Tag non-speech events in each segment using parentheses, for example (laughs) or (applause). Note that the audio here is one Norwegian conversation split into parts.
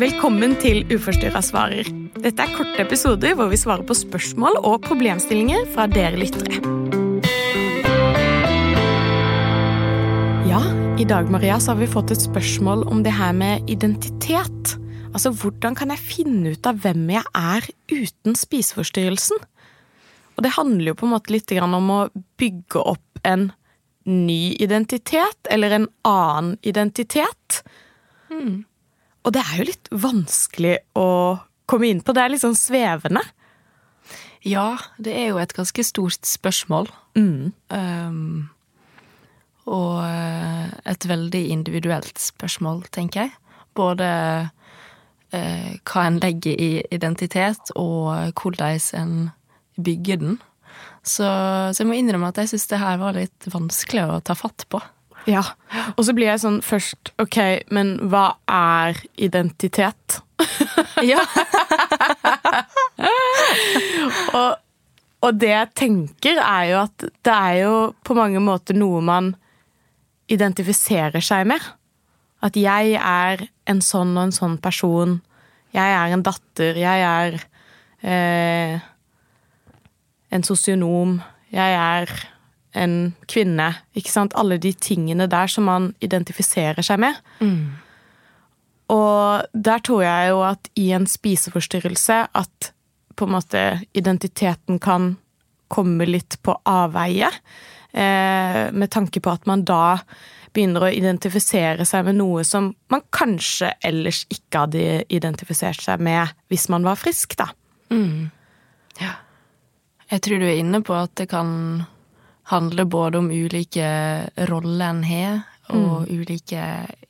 Velkommen til Uforstyrra svarer. Dette er korte episoder hvor vi svarer på spørsmål og problemstillinger fra dere lyttere. Ja, i dag Maria, så har vi fått et spørsmål om det her med identitet. Altså, Hvordan kan jeg finne ut av hvem jeg er uten spiseforstyrrelsen? Og det handler jo på en måte litt om å bygge opp en ny identitet, eller en annen identitet. Mm. Og det er jo litt vanskelig å komme inn på. Det er litt sånn svevende. Ja, det er jo et ganske stort spørsmål. Mm. Um, og eh, et veldig individuelt spørsmål, tenker jeg. Både eh, hva en legger i identitet, og hvordan en bygger den. Så, så jeg må innrømme at jeg syns det her var litt vanskelig å ta fatt på. Ja. Og så blir jeg sånn først Ok, men hva er identitet? (laughs) Ja. og, og det jeg tenker, er jo at det er jo på mange måter noe man identifiserer seg med. At jeg er en sånn og en sånn person. Jeg er en datter. Jeg er eh, en sosionom. Jeg er en kvinne. Ikke sant? Alle de tingene der som man identifiserer seg med. Og der tror jeg jo at i en spiseforstyrrelse at på en måte identiteten kan komme litt på avveie. Eh, med tanke på at man da begynner å identifisere seg med noe som man kanskje ellers ikke hadde identifisert seg med hvis man var frisk, da. Ja. Jeg tror du er inne på at det kan handle både om ulike roller en har, og ulike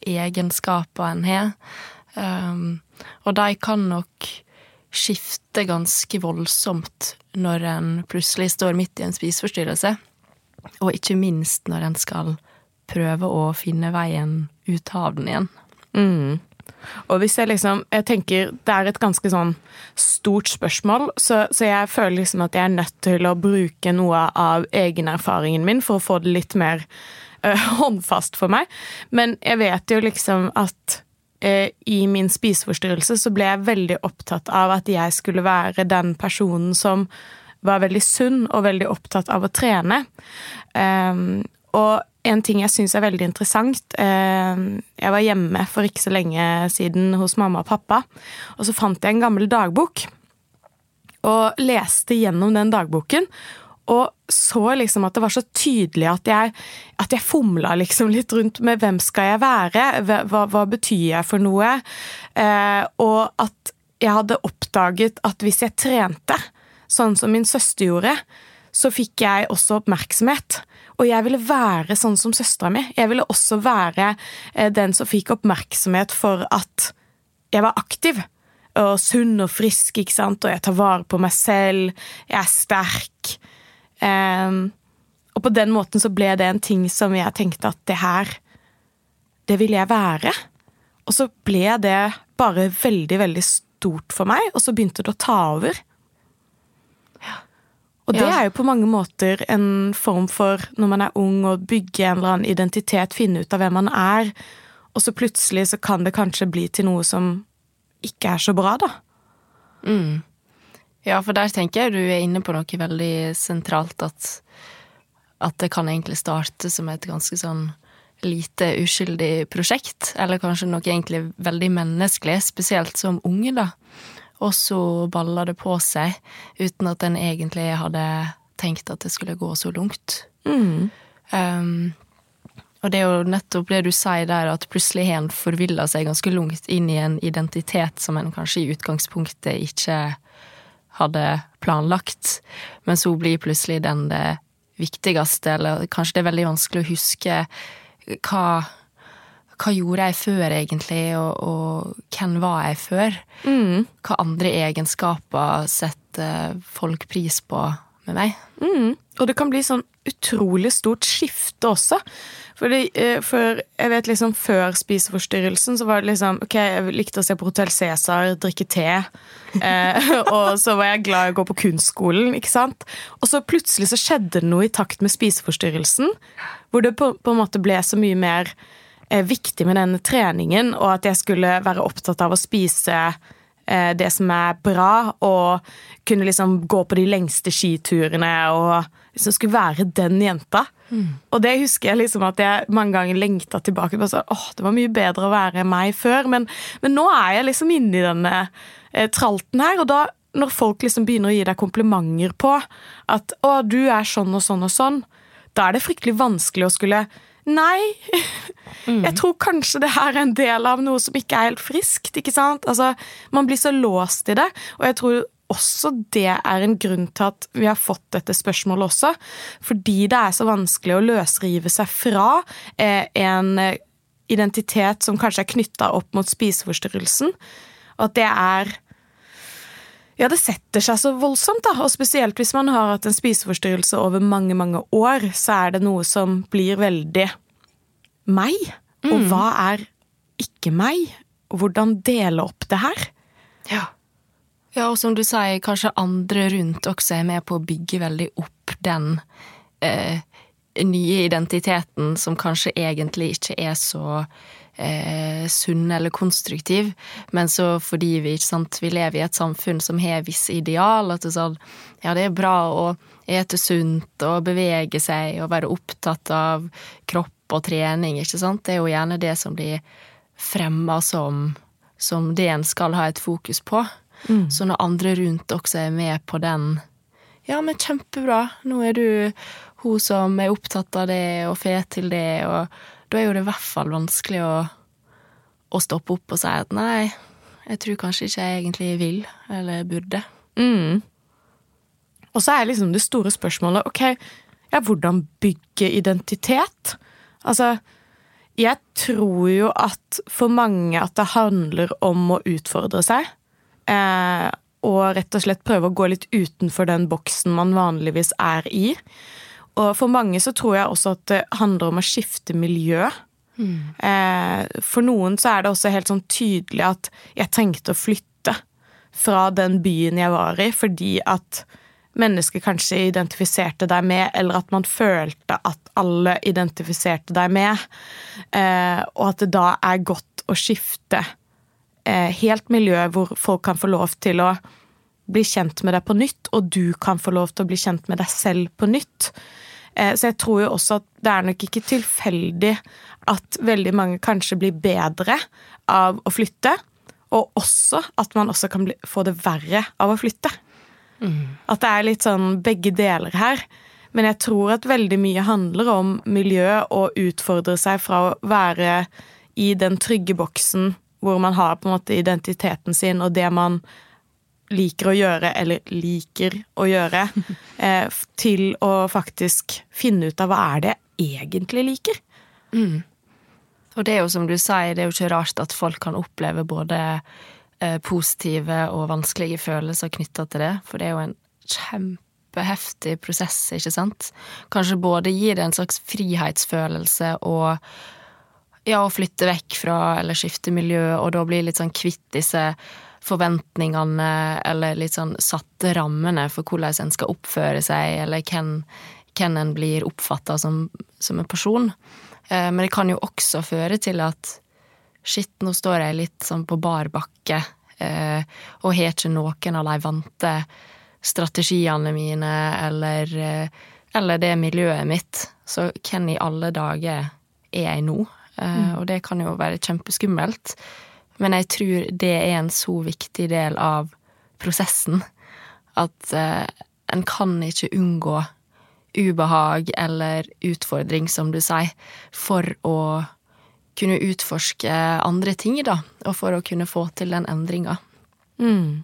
egenskaper en har. Um, og de kan nok skifte ganske voldsomt når en plutselig står midt i en spiseforstyrrelse. Og ikke minst når en skal prøve å finne veien ut av den igjen. Og hvis jeg liksom Jeg tenker det er et ganske sånn stort spørsmål, så, så jeg føler liksom at jeg er nødt til å bruke noe av egenerfaringen min for å få det litt mer øh, (laughs) håndfast for meg. Men jeg vet jo liksom at eh, i min spiseforstyrrelse så ble jeg veldig opptatt av at jeg skulle være den personen som var veldig sunn og veldig opptatt av å trene. Um, og en ting jeg syns er veldig interessant eh, Jeg var hjemme for ikke så lenge siden hos mamma og pappa, og så fant jeg en gammel dagbok. Og leste gjennom den dagboken, og så liksom at det var så tydelig at jeg, at jeg fomla liksom litt rundt med hvem skal jeg være, hva, hva, betyr jeg for noe? Eh, og at jeg hadde oppdaget at hvis jeg trente, sånn som min søster gjorde, så fikk jeg også oppmerksomhet. Og jeg ville være sånn som søstera mi. Jeg ville også være eh, den som fikk oppmerksomhet for at jeg var aktiv. Og sunn og frisk, ikke sant. Og jeg tar vare på meg selv. Jeg er sterk. Um, og på den måten så ble det en ting som jeg tenkte at det her Det vil jeg være. Og så ble det bare veldig, veldig stort for meg, og så begynte det å ta over. Og det er jo på mange måter en form for, når man er ung, å bygge en eller annen identitet, finne ut av hvem man er, og så plutselig så kan det kanskje bli til noe som ikke er så bra, da. Ja, for der tenker jeg du er inne på noe veldig sentralt, at, at det kan egentlig starte som et ganske sånn lite uskyldig prosjekt, eller kanskje noe egentlig veldig menneskelig, spesielt som unge, da. Og så baller det på seg, uten at en egentlig hadde tenkt at det skulle gå så langt. Um, og det er jo nettopp det du sier der, at plutselig har en forvilla seg ganske langt inn i en identitet som en kanskje i utgangspunktet ikke hadde planlagt, men så blir plutselig den det viktigste, eller kanskje det er veldig vanskelig å huske hva hva gjorde jeg før, egentlig, og, og hvem var jeg før? Hva andre egenskaper setter folk pris på med meg? Mm. Og det kan bli sånn utrolig stort skifte også. Fordi, eh, for jeg vet liksom Før spiseforstyrrelsen så var det liksom Ok, jeg likte å se på Hotell Cæsar, drikke te. (laughs) Eh, og så var jeg glad i å gå på kunstskolen, ikke sant. Og så plutselig så skjedde det noe i takt med spiseforstyrrelsen. Hvor det på, på en måte ble så mye mer eh, viktig med denne treningen, og at jeg skulle være opptatt av å spise eh, det som er bra, og kunne liksom gå på de lengste skiturene og liksom skulle være den jenta. Mm. Og det husker jeg liksom at jeg mange ganger lengta tilbake på. Så, åh, det var mye bedre å være meg før, men, men nå er jeg liksom inne i denne eh, tralten her, og da når folk liksom begynner å gi deg komplimenter på at 'å, du er sånn og sånn og sånn', da er det fryktelig vanskelig å skulle Nei, mm. jeg tror kanskje det her er en del av noe som ikke er helt friskt. ikke sant? Altså, Man blir så låst i det, og jeg tror også det er en grunn til at vi har fått dette spørsmålet også. Fordi det er så vanskelig å løsrive seg fra eh, en identitet som kanskje er knytta opp mot spiseforstyrrelsen. Og at det er ja, det setter seg så voldsomt, da. Og spesielt hvis man har hatt en spiseforstyrrelse over mange, mange år, så er det noe som blir veldig meg. Mm. Og hva er ikke meg? Hvordan dele opp det her? Ja. Ja, og som du sier, kanskje andre rundt også er med på å bygge veldig opp den eh, nye identiteten som kanskje egentlig ikke er så eh, sunn eller konstruktiv, men så fordi vi ikke sant, vi lever i et samfunn som har visse ideal, at det sånn ja, det er bra å ete sunt og bevege seg og være opptatt av kropp og trening, ikke sant, det er jo gjerne det som blir fremma som, som det en skal ha et fokus på. Mm. Så når andre rundt også er med på den ja, men kjempebra, nå er du hun som er opptatt av det og får til det, og da er jo det i hvert fall vanskelig å, å stoppe opp og si at nei, jeg tror kanskje ikke jeg egentlig vil, eller burde. Mm. Og så er liksom det store spørsmålet ok, ja, hvordan bygge identitet? Altså, jeg tror jo at for mange at det handler om å utfordre seg. Eh, og rett og slett prøve å gå litt utenfor den boksen man vanligvis er i. Og for mange så tror jeg også at det handler om å skifte miljø. Mm. Eh, for noen så er det også helt sånn tydelig at jeg trengte å flytte fra den byen jeg var i, fordi at mennesker kanskje identifiserte deg med, eller at man følte at alle identifiserte deg med. Eh, og at det da er godt å skifte eh, helt miljø hvor folk kan få lov til å bli kjent med deg på nytt, og du kan få lov til å bli kjent med deg selv på nytt. Eh, så jeg tror jo også at det er nok ikke tilfeldig at veldig mange kanskje blir bedre av å flytte, og også at man også kan bli, få det verre av å flytte. Mm. At det er litt sånn begge deler her. Men jeg tror at veldig mye handler om miljø og utfordre seg fra å være i den trygge boksen hvor man har på en måte identiteten sin og det man liker å gjøre, eller liker å gjøre, (laughs) eh, til å faktisk finne ut av hva er det jeg egentlig liker. Mm. Og det er jo som du sier, det er jo ikke rart at folk kan oppleve både eh, positive og vanskelige følelser knytta til det, for det er jo en kjempeheftig prosess, ikke sant? Kanskje både gir det en slags frihetsfølelse og ja, å flytte vekk fra eller skifte miljø, og da bli litt sånn kvitt disse forventningene eller litt sånn satte rammene for hvordan en skal oppføre seg, eller hvem, hvem en blir oppfatta som, som, en person. Eh, men det kan jo også føre til at shit, nå står jeg litt sånn på bar bakke, eh, og har ikke noen av de vante strategiene mine, eller, eh, eller det miljøet mitt. Så hvem i alle dager er jeg nå? Mm. Og det kan jo være kjempeskummelt. Men jeg tror det er en så viktig del av prosessen at eh, en kan ikke unngå ubehag eller utfordring, som du sier, for å kunne utforske andre ting, da, og for å kunne få til den endringa. Mm.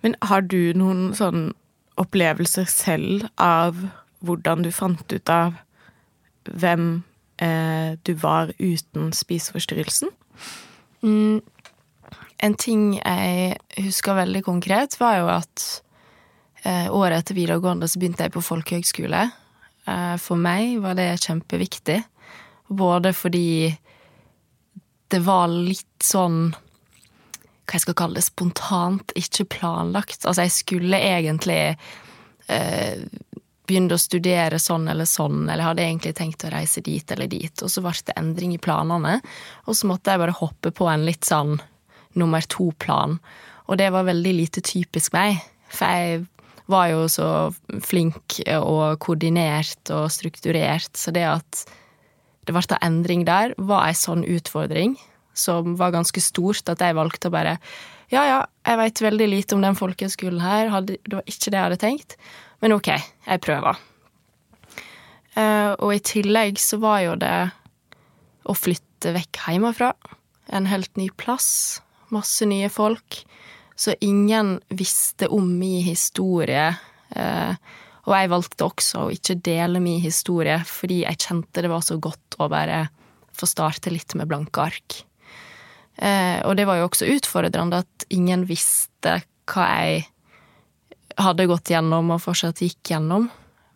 Men har du noen sånn opplevelser selv av hvordan du fant ut av hvem eh, du var uten spiseforstyrrelsen? Mm, en ting jeg husker veldig konkret, var jo at eh, året etter videregående så begynte jeg på folkehøgskole. Eh, for meg var det kjempeviktig, både fordi det var litt sånn hva jeg skal kalle det, spontant, ikke planlagt. Altså, jeg skulle egentlig eh, begynte å studere sånn eller sånn, eller hadde egentlig tenkt å reise dit eller dit, og så ble det endring i planene, og så måtte jeg bare hoppe på en litt sånn nummer to-plan. Og det var veldig lite typisk meg, for jeg var jo så flink og koordinert og strukturert, så det at det ble endring der, var ei sånn utfordring som var ganske stort, at jeg valgte å bare Ja, ja, jeg veit veldig lite om den folkehøgskolen her, det var ikke det jeg hadde tenkt, men ok, jeg prøver. og i tillegg så var jo det å flytte vekk hjemmefra. En helt ny plass, masse nye folk. Så ingen visste om min historie. Og jeg valgte også å ikke dele min historie, fordi jeg kjente det var så godt å bare få starte litt med blanke ark. Eh, og det var jo også utfordrende at ingen visste hva jeg hadde gått gjennom og fortsatt gikk gjennom.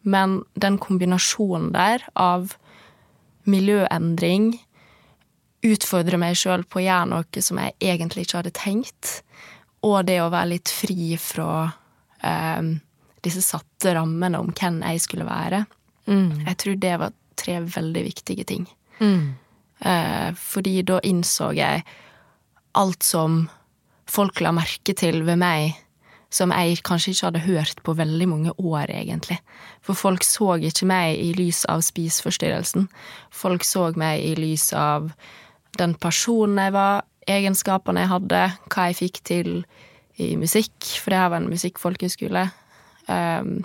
Men den kombinasjonen der av miljøendring, utfordre meg sjøl på å gjøre noe som jeg egentlig ikke hadde tenkt, og det å være litt fri fra eh, disse satte rammene om hvem jeg skulle være. Mm. Jeg tror det var tre veldig viktige ting. Mm. Eh, fordi da innså jeg alt som folk la merke til ved meg, som jeg kanskje ikke hadde hørt på veldig mange år, egentlig. For folk så ikke meg i lys av spiseforstyrrelsen. Folk så meg i lys av den personen jeg var, egenskapene jeg hadde, hva jeg fikk til i musikk, for det her var en musikkfolkehøyskole. Um,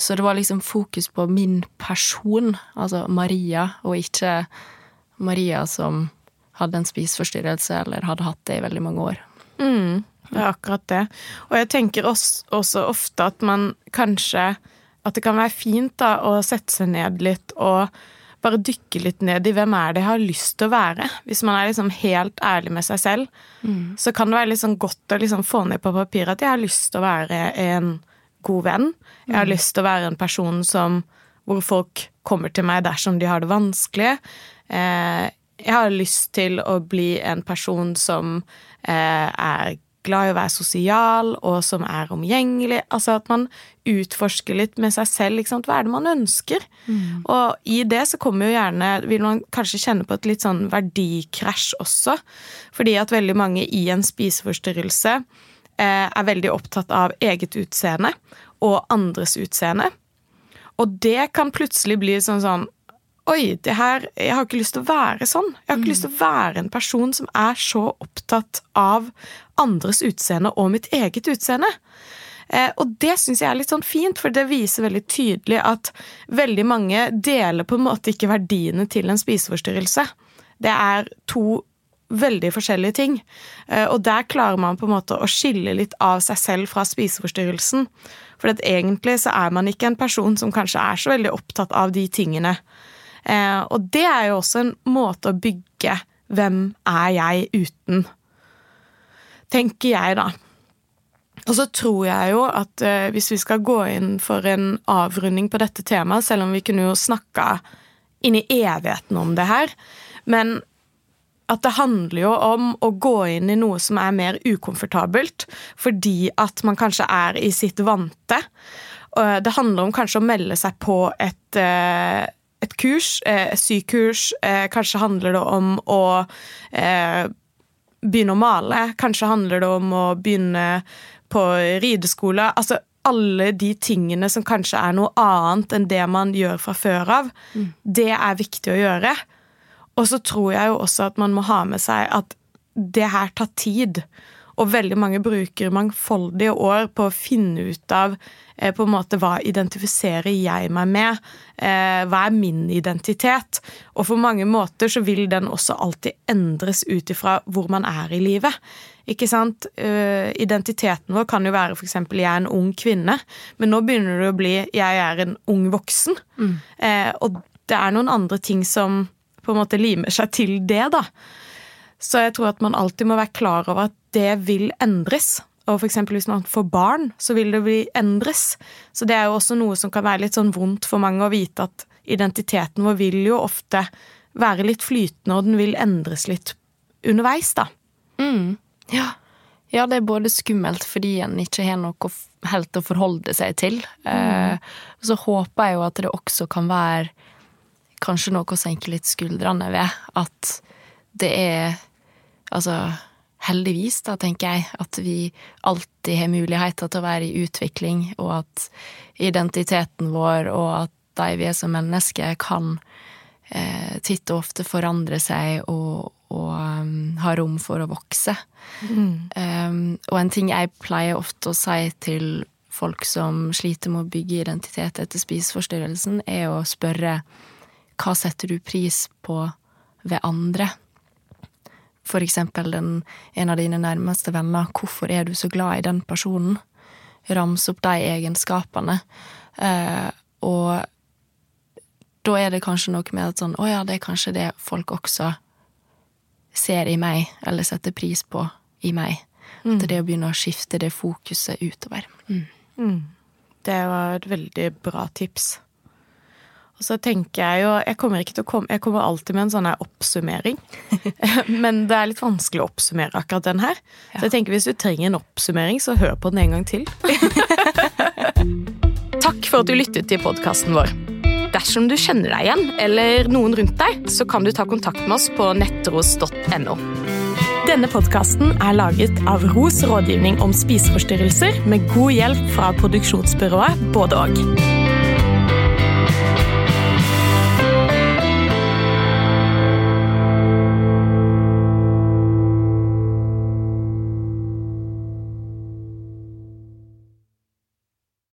så det var liksom fokus på min person, altså Maria, og ikke Maria som hadde en spiseforstyrrelse eller hadde hatt det i veldig mange år. Mm, det er akkurat det. Og jeg tenker også, også, ofte at man kanskje At det kan være fint da å sette seg ned litt og bare dykke litt ned i hvem er det jeg har lyst til å være. Hvis man er liksom helt ærlig med seg selv, mm. så kan det være sånn godt å liksom få ned på papir at jeg har lyst til å være en god venn. Jeg har mm. lyst til å være en person som, hvor folk kommer til meg dersom de har det vanskelig. Eh, jeg har lyst til å bli en person som eh, er glad i å være sosial, og som er omgjengelig. Altså at man utforsker litt med seg selv. Ikke sant? Hva er det man ønsker? Mm. Og i det så kommer jo gjerne Vil man kanskje kjenne på et litt sånn verdikrasj også. Fordi at veldig mange i en spiseforstyrrelse Eh, er veldig opptatt av eget utseende og andres utseende. Og det kan plutselig bli sånn sånn Oi, det her, jeg har ikke lyst til å være sånn. Jeg har ikke mm. lyst til å være en person som er så opptatt av andres utseende og mitt eget utseende. Eh, og det syns jeg er litt sånn fint, for det viser veldig tydelig at veldig mange deler på en måte ikke verdiene til en spiseforstyrrelse. Det er to veldig forskjellige ting. Eh, og der klarer man på en måte å skille litt av seg selv fra spiseforstyrrelsen. For egentlig så er man ikke en person som kanskje er så veldig opptatt av de tingene. Eh, og det er jo også en måte å bygge 'Hvem er jeg uten?' tenker jeg, da. Og så tror jeg jo at eh, hvis vi skal gå inn for en avrunding på dette temaet, selv om vi kunne jo snakka inn i evigheten om det her, men at det handler jo om å gå inn i noe som er mer ukomfortabelt, fordi at man kanskje er i sitt vante. Det handler om kanskje å melde seg på et, eh, et kurs, eh, sykurs. Eh, kanskje handler det om å begynne å male. Kanskje handler det om å begynne på rideskole. Altså alle de tingene som kanskje er noe annet enn det man gjør fra før av. Mm. Det er viktig å gjøre. Og så tror jeg jo også at man må ha med seg at det her tar tid. Og veldig mange bruker mangfoldige år på å finne ut av eh, på en måte hva identifiserer jeg meg med? Eh, hva er min identitet? Og for mange måter så vil den også alltid endres ut ifra hvor man er i livet. Ikke sant? Uh, identiteten vår kan jo være f.eks. jeg er en ung kvinne, men nå begynner det å bli jeg er en ung voksen. Mm. Uh, og det er noen andre ting som på en måte limer seg til det, da. Så jeg tror at man alltid må være klar over at det vil endres. Og for eksempel hvis man får barn, så vil det bli endres. Så det er jo også noe som kan være litt sånn vondt for mange å vite at identiteten vår vil jo ofte være litt flytende, og den vil endres litt underveis, da. Mm. Ja. Ja, det er både skummelt fordi en ikke har noe helt å forholde seg til. Mm. så håper jeg jo at det også kan være kanskje noe å senke litt skuldrene ved. At det er Altså, heldigvis, da, tenker jeg, at vi alltid har muligheter til å være i utvikling, og at identiteten vår og at de vi er som mennesker, kan eh, titt og ofte forandre seg og, og um, ha rom for å vokse. Mm. Um, og en ting jeg pleier ofte å si til folk som sliter med å bygge identitet etter spiseforstyrrelsen, er å spørre hva setter du pris på ved andre? For eksempel den, en av dine nærmeste venner. Hvorfor er du så glad i den personen? Ramse opp de egenskapene. Eh, og da er det kanskje noe med at sånn Å ja, det er kanskje det folk også ser i meg, eller setter pris på i meg. Mm. At det å begynne å skifte det fokuset utover. Mm. Mm. Det var et veldig bra tips. Og så tenker jeg jo Jeg kommer ikke til å komme Jeg kommer alltid med en sånn her oppsummering. (laughs) Men det er litt vanskelig å oppsummere akkurat den her. Så jeg tenker hvis du trenger en oppsummering, så hør på den en gang til. (laughs) Takk for at du lyttet til podkasten vår. Dersom du kjenner deg igjen, eller noen rundt deg, så kan du ta kontakt med oss på nettros.no. Denne podkasten er laget av Ros rådgivning om spiseforstyrrelser, med god hjelp fra produksjonsbyrået Både og.